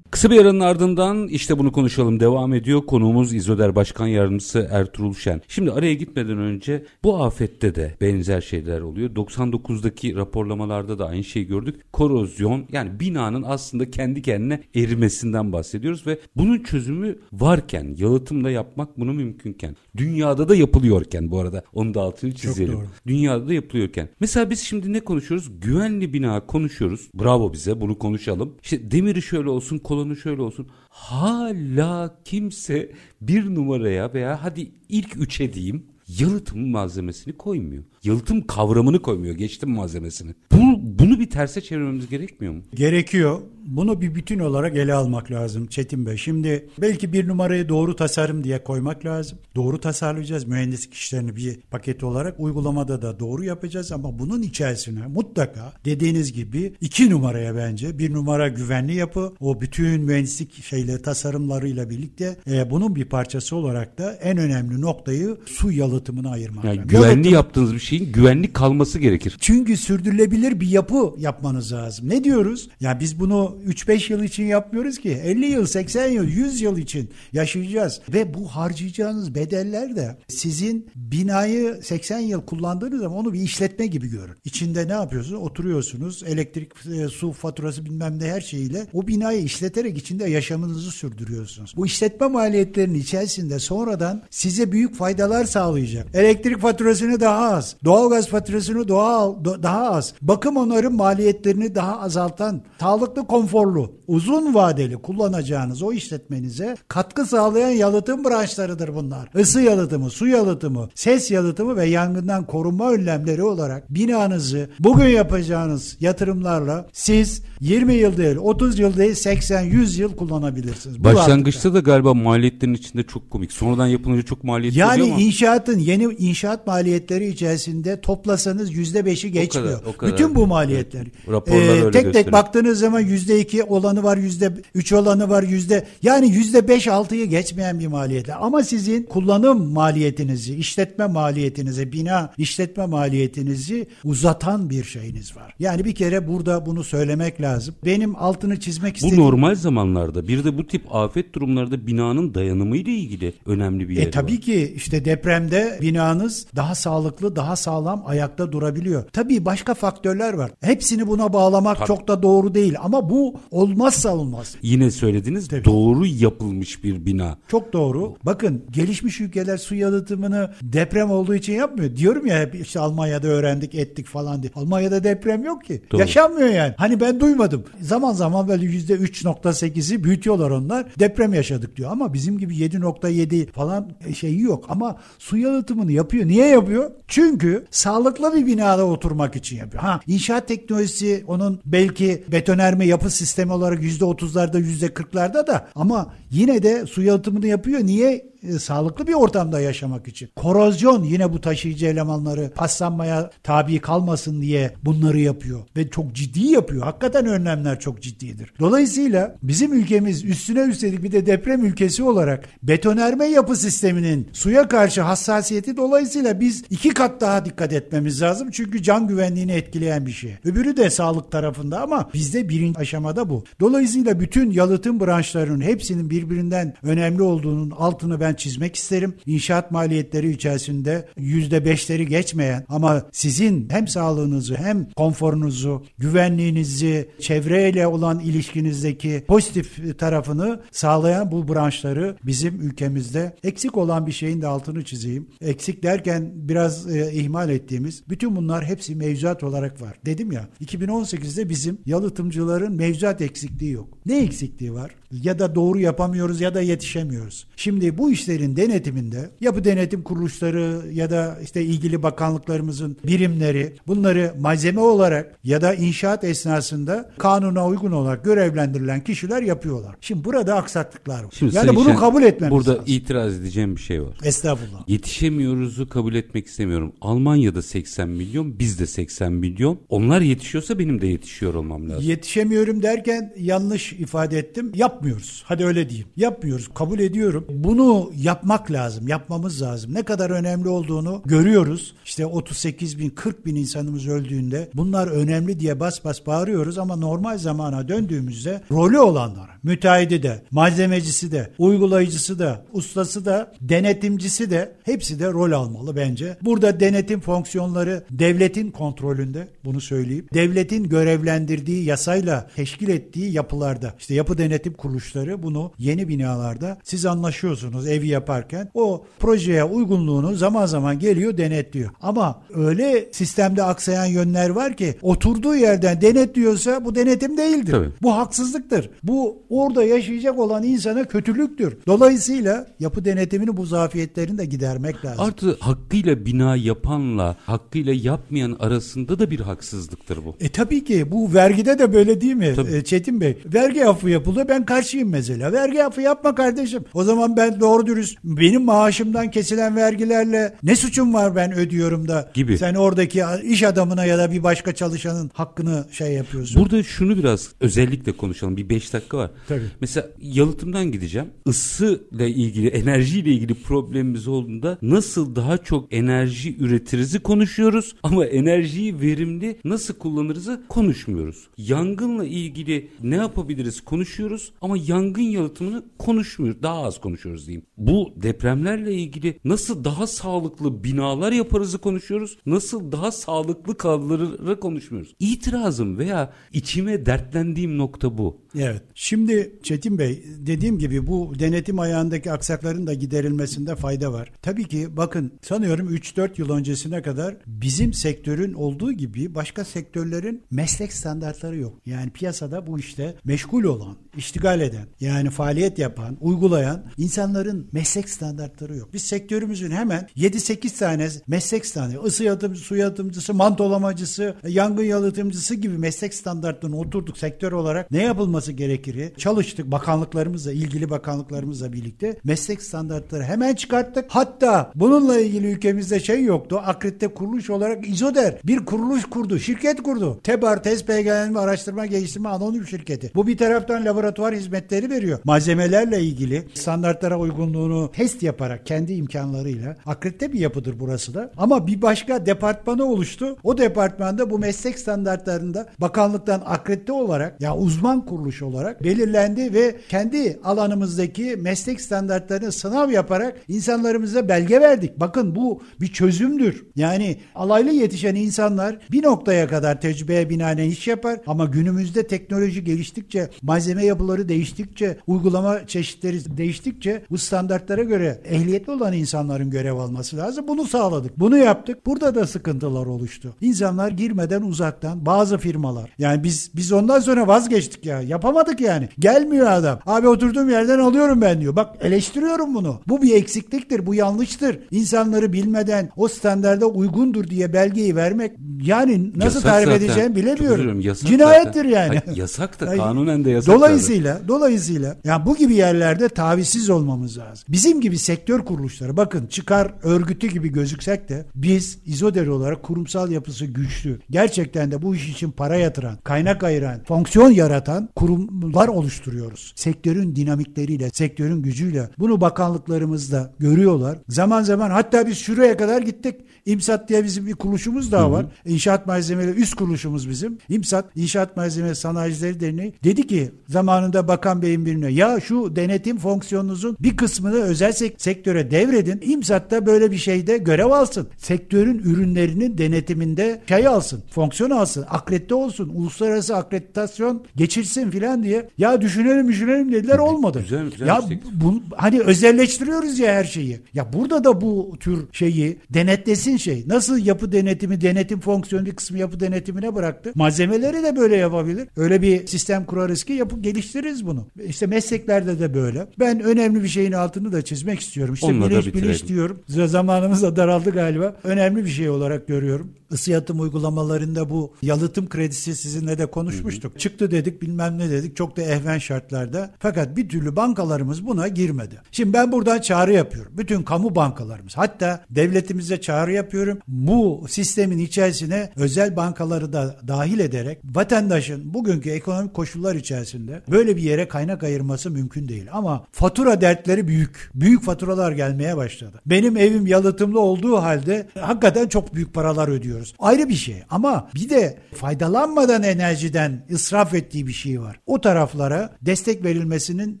Kısa bir aranın ardından işte bunu konuşalım devam ediyor. Konuğumuz İzoder Başkan Yardımcısı Ertuğrul Şen. Şimdi araya gitmeden önce bu afette de benzer şeyler oluyor. 99'daki raporlamalarda da aynı şeyi gördük. Korozyon yani binanın aslında kendi kendine erimesinden bahsediyoruz ve bunun çözümü varken yalıtımda yapmak bunu mümkünken dünyada da yapılıyorken bu arada onu da altını çizelim. Dünyada da yapılıyorken. Mesela biz şimdi ne konuşuyoruz? Güvenli bina konuşuyoruz. Bravo bize bunu konuşalım. İşte demiri şöyle olsun kolonu şöyle olsun. Hala kimse bir numaraya veya hadi ilk üçe diyeyim yalıtım malzemesini koymuyor. Yalıtım kavramını koymuyor. Geçtim malzemesini. Bu, bunu bir terse çevirmemiz gerekmiyor mu? Gerekiyor. Bunu bir bütün olarak ele almak lazım Çetin Bey. Şimdi belki bir numarayı doğru tasarım diye koymak lazım. Doğru tasarlayacağız mühendislik işlerini bir paket olarak. Uygulamada da doğru yapacağız ama bunun içerisine mutlaka dediğiniz gibi iki numaraya bence bir numara güvenli yapı o bütün mühendislik şeyle tasarımlarıyla birlikte e, bunun bir parçası olarak da en önemli noktayı su yalıtımına ayırmak Yani lazım. güvenli Yalıtım- yaptığınız bir şeyin güvenli kalması gerekir. çünkü sürdürülebilir bir yapı yapmanız lazım. Ne diyoruz? Ya biz bunu 3-5 yıl için yapmıyoruz ki. 50 yıl, 80 yıl, 100 yıl için yaşayacağız. Ve bu harcayacağınız bedeller de sizin binayı 80 yıl kullandığınız zaman onu bir işletme gibi görün. İçinde ne yapıyorsunuz? Oturuyorsunuz. Elektrik, e, su faturası bilmem ne her şeyiyle o binayı işleterek içinde yaşamınızı sürdürüyorsunuz. Bu işletme maliyetlerinin içerisinde sonradan size büyük faydalar sağlayacak. Elektrik faturasını daha az, doğalgaz faturasını do- daha az, bakım onarım maliyetlerini daha azaltan, sağlıklı, konforlu, uzun vadeli kullanacağınız o işletmenize katkı sağlayan yalıtım branşlarıdır bunlar. Isı yalıtımı, su yalıtımı, ses yalıtımı ve yangından korunma önlemleri olarak binanızı bugün yapacağınız yatırımlarla siz 20 yıl değil, 30 yıl değil, 80-100 yıl kullanabilirsiniz. Bu. Başlangıçta da galiba maliyetlerin içinde çok komik. Sonradan yapılınca çok maliyetli Yani oluyor ama. inşaatın yeni inşaat maliyetleri içerisinde toplasanız yüzde beşi geçmiyor. kadar, o kadar. Bütün bu maliyetler. Evet. Raporlar öyle tek tek gösteriyor. baktığınız zaman yüzde iki olanı var, yüzde üç olanı var, yüzde yani yüzde beş altıyı geçmeyen bir maliyetler. Ama sizin kullanım maliyetinizi, işletme maliyetinizi, bina işletme maliyetinizi uzatan bir şeyiniz var. Yani bir kere burada bunu söylemek lazım. Benim altını çizmek Bu istediğim normal zamanlarda bir de bu tip afet durumlarda binanın dayanımıyla ilgili önemli bir yeri E tabii var. ki işte depremde binanız daha sağlıklı, daha sağlam ayakta durabiliyor. Tabii başka faktörler var. Hepsini buna bağlamak Tabii. çok da doğru değil ama bu olmazsa olmaz. Yine söylediniz doğru yapılmış bir bina. Çok doğru. Bakın gelişmiş ülkeler su yalıtımını deprem olduğu için yapmıyor. Diyorum ya hep işte Almanya'da öğrendik ettik falan diye. Almanya'da deprem yok ki. Doğru. Yaşanmıyor yani. Hani ben duymadım. Zaman zaman böyle yüzde 3.8'i büyütüyorlar onlar. Deprem yaşadık diyor ama bizim gibi 7.7 falan şeyi yok. Ama su yalıtımını yapıyor. Niye yapıyor? Çünkü sağlıklı bir binada oturmak için yapıyor. Ha inşaat teknolojisi onun belki betonerme yapı sistemi olarak %30'larda %40'larda da ama yine de su yalıtımını yapıyor. Niye? E, sağlıklı bir ortamda yaşamak için. Korozyon yine bu taşıyıcı elemanları paslanmaya tabi kalmasın diye bunları yapıyor ve çok ciddi yapıyor. Hakikaten önlemler çok ciddidir. Dolayısıyla bizim ülkemiz üstüne üstelik bir de deprem ülkesi olarak betonerme yapı sisteminin suya karşı hassasiyeti dolayısıyla biz iki kat daha dikkat etmemiz lazım. Çünkü can güvenliğini etkileyen bir şey. Öbürü de sağlık tarafında ama bizde birinci aşamada bu. Dolayısıyla bütün yalıtım branşlarının hepsinin birbirinden önemli olduğunun altını ben çizmek isterim. İnşaat maliyetleri içerisinde yüzde beşleri geçmeyen ama sizin hem sağlığınızı hem konforunuzu, güvenliğinizi, çevreyle olan ilişkinizdeki pozitif tarafını sağlayan bu branşları bizim ülkemizde eksik olan bir şeyin de altını çizeyim. Eksik derken biraz e, ihmal ettiğimiz bütün bunlar hepsi mevzuat olarak var. Dedim ya 2018'de bizim yalıtımcıların mevzuat eksikliği yok. Ne eksikliği var? Ya da doğru yapamıyoruz ya da yetişemiyoruz. Şimdi bu işlerin denetiminde yapı denetim kuruluşları ya da işte ilgili bakanlıklarımızın birimleri bunları malzeme olarak ya da inşaat esnasında kanuna uygun olarak görevlendirilen kişiler yapıyorlar. Şimdi burada aksaklıklar var. Şimdi yani bunu kabul etmemiz Burada lazım. itiraz edeceğim bir şey var. Estağfurullah. Yetişemiyoruzu kabul etmek istemiyorum. Almanya'da 80 milyon, bizde 80 milyon. Onlar yetişiyorsa benim de yetişiyor olmam lazım. Yetişemiyorum derken yanlış ifade ettim. Yapmıyoruz. Hadi öyle diyeyim. Yapmıyoruz. Kabul ediyorum. Bunu yapmak lazım, yapmamız lazım. Ne kadar önemli olduğunu görüyoruz. İşte 38 bin, 40 bin insanımız öldüğünde bunlar önemli diye bas bas bağırıyoruz ama normal zamana döndüğümüzde rolü olanlar, müteahhidi de, malzemecisi de, uygulayıcısı da, ustası da, denetimcisi de hepsi de rol almalı bence. Burada denetim fonksiyonları devletin kontrolünde bunu söyleyeyim. Devletin görevlendirdiği yasayla teşkil ettiği yapılarda işte yapı denetim kuruluşları bunu yeni binalarda siz anlaşıyorsunuz evi yaparken o projeye uygunluğunu zaman zaman geliyor denetliyor. Ama öyle sistemde aksayan yönler var ki oturduğu yerden denetliyorsa bu denetim değildir. Tabii. Bu haksızlıktır. Bu orada yaşayacak olan insana kötülüktür. Dolayısıyla yapı denetimini bu zafiyetlerini de gidermek lazım. Artı hakkıyla bina yapanla hakkıyla yapmayan arasında da bir haksızlıktır bu. E tabii ki bu vergide de böyle değil mi tabii. E, Çetin Bey? Vergi affı yapılıyor ben karşıyım mesela. Vergi affı yapma kardeşim. O zaman ben doğru dürüst benim maaşımdan kesilen vergilerle ne suçum var ben ödüyorum da gibi. sen oradaki iş adamına ya da bir başka çalışanın hakkını şey yapıyorsun. Burada şunu biraz özellikle konuşalım. Bir 5 dakika var. Tabii. Mesela yalıtımdan gideceğim. Isı ile ilgili, enerji ile ilgili problemimiz olduğunda nasıl daha çok enerji üretirizi konuşuyoruz ama enerjiyi verimli nasıl kullanırızı konuşmuyoruz. Yangınla ilgili ne yapabiliriz konuşuyoruz ama yangın yalıtımını konuşmuyoruz. Daha az konuşuyoruz diyeyim. Bu depremlerle ilgili nasıl daha sağlıklı binalar yaparızı konuşuyoruz. Nasıl daha sağlıklı kalırı konuşmuyoruz. İtirazım veya içime dertlendiğim nokta bu. Evet. Şimdi Çetin Bey dediğim gibi bu denetim ayağındaki aksakların da giderilmesinde fayda var. Tabii ki bakın sanıyorum 3-4 yıl öncesine kadar bizim sektörün olduğu gibi başka sektörlerin meslek standartları yok. Yani piyasada bu işte meşgul olan, iştigal eden, yani faaliyet yapan, uygulayan insanların meslek standartları yok. Biz sektörümüzün hemen 7-8 tane meslek standartı, ısı yalıtımcısı, su yalıtımcısı, mantolamacısı, yangın yalıtımcısı gibi meslek standartlarına oturduk sektör olarak. Ne yapılması gerekir? Çalıştık bakanlıklarımızla, ilgili bakanlıklarımızla birlikte meslek standartları hemen çıkarttık. Hatta bununla ilgili ülkemizde şey yoktu. Akredite kuruluş olarak İzoder bir kuruluş kurdu, şirket kurdu. TEBAR, Test Belgelenme Araştırma Geliştirme Anonim Şirketi. Bu bir taraftan laboratuvar hizmetleri veriyor. Malzemelerle ilgili standartlara uygunluğunu test yaparak kendi imkanlarıyla akredite bir yapıdır burası da. Ama bir başka departmanı oluştu. O departmanda bu meslek standartlarında bakanlıktan akredite olarak ya uzman kuruluş olarak belirlendi ve kendi alanımızdaki meslek standartlarını sınav yaparak insanlarımıza belge verdik. Bakın bu bir çözümdür. Yani alaylı yetişen insanlar bir noktaya kadar tecrübeye binaen iş yapar ama günümüzde teknoloji geliştikçe, malzeme yapıları değiştikçe, uygulama çeşitleri değiştikçe bu standartlara göre ehliyetli olan insanların görev alması lazım. Bunu sağladık. Bunu yaptık. Burada da sıkıntılar oluştu. İnsanlar girmeden uzaktan bazı firmalar. Yani biz biz ondan sonra vazgeçtik ya. Yapamadık yani. Gelmiyor adam. Abi oturduğum yerden alıyorum ben diyor. Bak eleştiriyorum bunu. Bu bir eksikliktir. Bu yanlıştır. İnsanları bilmeden o standarda uygundur diye belgeyi vermek yani nasıl yasak tarif zaten. edeceğim bilemiyorum. Yasak Cinayettir zaten. yani. Hayır, yasak da kanunen de yasak. Dolayısıyla dolayısıyla yani bu gibi yerlerde tavizsiz olmamız lazım. Bizim gibi sektör kuruluşları bakın çıkar örgütü gibi gözüksek de biz İzoder olarak kurumsal yapısı güçlü. Gerçekten de bu iş için para yatıran, kaynak ayıran, fonksiyon yaratan kurumlar oluşturuyoruz. Sektörün dinamikleriyle, sektörün gücüyle bunu bakanlıklarımız da görüyorlar. Zaman zaman hatta biz şuraya kadar gittik. İmsat diye bizim bir kuruluşumuz daha var. İnşaat malzemeleri üst kuruluşumuz bizim. İmsat İnşaat Malzeme Sanayicileri Derneği dedi ki zamanında Bakan Bey'in birine ya şu denetim fonksiyonunuzun bir kısmını özel sektöre devredin. İmsat da böyle bir şeyde görev alsın. Sektörün ürünlerinin denetiminde şey alsın. Fonksiyon alsın. Akredite olsun. Uluslararası akreditasyon geçirsin filan diye. Ya düşünelim düşünelim dediler olmadı. Güzel, güzel ya bu, hani özelleştiriyoruz ya her şeyi. Ya burada da bu tür şeyi denetlesin şey. Nasıl yapı denetimi, denetim fonksiyonu bir kısmı yapı denetimine bıraktı. Malzemeleri de böyle yapabilir. Öyle bir sistem kurarız ki yapı geliştiririz bunu. İşte mesleklerde de böyle. Ben önemli bir şeyin altını da çizmek istiyorum. İşte Onunla bilinç bilinç diyorum. Zamanımız da daraldı galiba. Önemli bir şey olarak görüyorum. Isı yalıtım uygulamalarında bu yalıtım kredisi sizinle de konuşmuştuk. Hı hı. Çıktı dedik bilmem ne dedik. Çok da ehven şartlarda. Fakat bir türlü bankalarımız buna girmedi. Şimdi ben buradan çağrı yapıyorum. Bütün kamu bankalarımız hatta devletimize çağrı yapıyorum. Bu sistemin içerisine özel bankaları da dahil ederek vatandaşın bugünkü ekonomik koşullar içerisinde böyle bir yere kaynak ayırması mümkün değil. Ama fatura dertleri büyük büyük. Faturalar gelmeye başladı. Benim evim yalıtımlı olduğu halde hakikaten çok büyük paralar ödüyoruz. Ayrı bir şey ama bir de faydalanmadan enerjiden israf ettiği bir şey var. O taraflara destek verilmesinin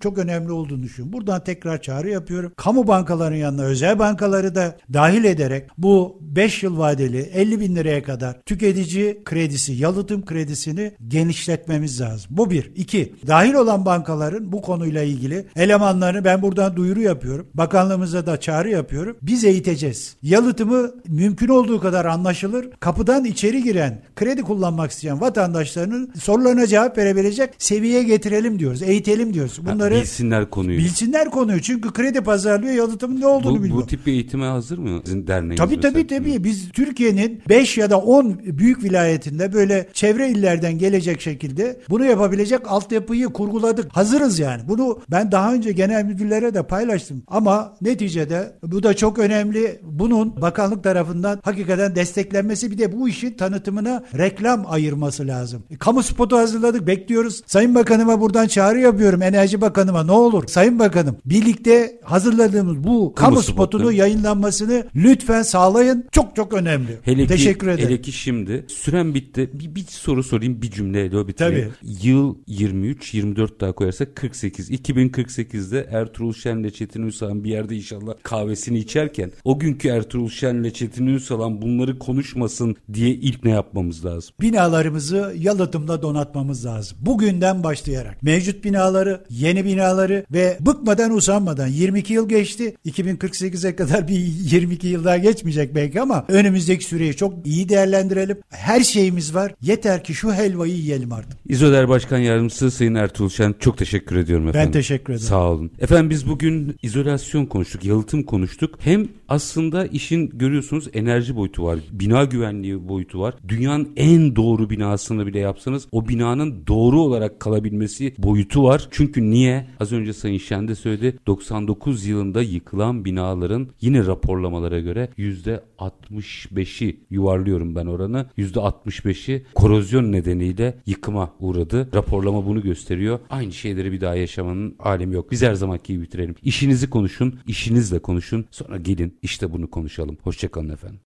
çok önemli olduğunu düşünüyorum. Buradan tekrar çağrı yapıyorum. Kamu bankalarının yanına özel bankaları da dahil ederek bu 5 yıl vadeli 50 bin liraya kadar tüketici kredisi, yalıtım kredisini genişletmemiz lazım. Bu bir. iki. Dahil olan bankaların bu konuyla ilgili elemanlarını ben buradan duyuru yapıyorum. Bakanlığımıza da çağrı yapıyorum. Biz eğiteceğiz. Yalıtımı mümkün olduğu kadar anlaşılır. Kapıdan içeri giren, kredi kullanmak isteyen vatandaşlarının sorularına cevap verebilecek seviyeye getirelim diyoruz. Eğitelim diyoruz. Bunları ha, bilsinler konuyu. Bilsinler konuyu. Çünkü kredi pazarlıyor yalıtımın ne olduğunu bu, bilmiyor. Bu tip bir eğitime hazır mı sizin derneğiniz? Tabii tabii tabii. Biz Türkiye'nin 5 ya da 10 büyük vilayetinde böyle çevre illerden gelecek şekilde bunu yapabilecek altyapıyı kurguladık. Hazırız yani. Bunu ben daha önce genel müdürlere de paylaştım. Ama neticede bu da çok önemli. Bunun bakanlık tarafından hakikaten desteklenmesi bir de bu işin tanıtımına reklam ayırması lazım. E, kamu spotu hazırladık. Bekliyoruz. Sayın Bakanıma buradan çağrı yapıyorum. Enerji Bakanıma ne olur. Sayın Bakanım birlikte hazırladığımız bu kamu, kamu spotunu spotu. yayınlanmasını lütfen sağlayın. Çok çok önemli. Hele ki, Teşekkür ederim. Hele ki şimdi süren bitti. Bir, bir soru sorayım bir cümleyle o bitireyim. Tabii. Yıl 23, 24 daha koyarsak 48. 2048'de Ertuğrul Şen'le Çetin Ünsal'ın bir yerde inşallah kahvesini içerken o günkü Ertuğrul Şen'le Çetin Ünsal'ın bunları konuşmasın diye ilk ne yapmamız lazım? Binalarımızı yalıtımla donatmamız lazım. Bugünden başlayarak. Mevcut binaları, yeni binaları ve bıkmadan usanmadan 22 yıl geçti. 2048'e kadar bir 22 yıl daha geçmeyecek belki ama önümüzdeki süreyi çok iyi değerlendirelim. Her şeyimiz var. Yeter ki şu helvayı yiyelim artık. İzoder Başkan Yardımcısı Sayın Ertuğrul Şen çok teşekkür ediyorum efendim. Ben teşekkür ederim. Sağ olun. Efendim biz bugün izolasyon konuştuk, yalıtım konuştuk. Hem aslında işin görüyorsunuz enerji boyutu var, bina güvenliği boyutu var. Dünyanın en doğru binasını bile yapsanız o binanın doğru olarak kalabilmesi boyutu var. Çünkü niye? Az önce Sayın Şen de söyledi. 99 yılında yıkılan binaların yine raporlamalara göre %65'i yuvarlıyorum ben oranı. %65'i korozyon nedeniyle yıkıma uğradı. Raporlama bunu gösteriyor. Aynı şeyleri bir daha yaşamanın alemi yok. Biz her zamanki gibi bitirelim. İşinizi konuşun, işinizle konuşun. Sonra gelin işte bunu konuşalım. Hoşçakalın efendim.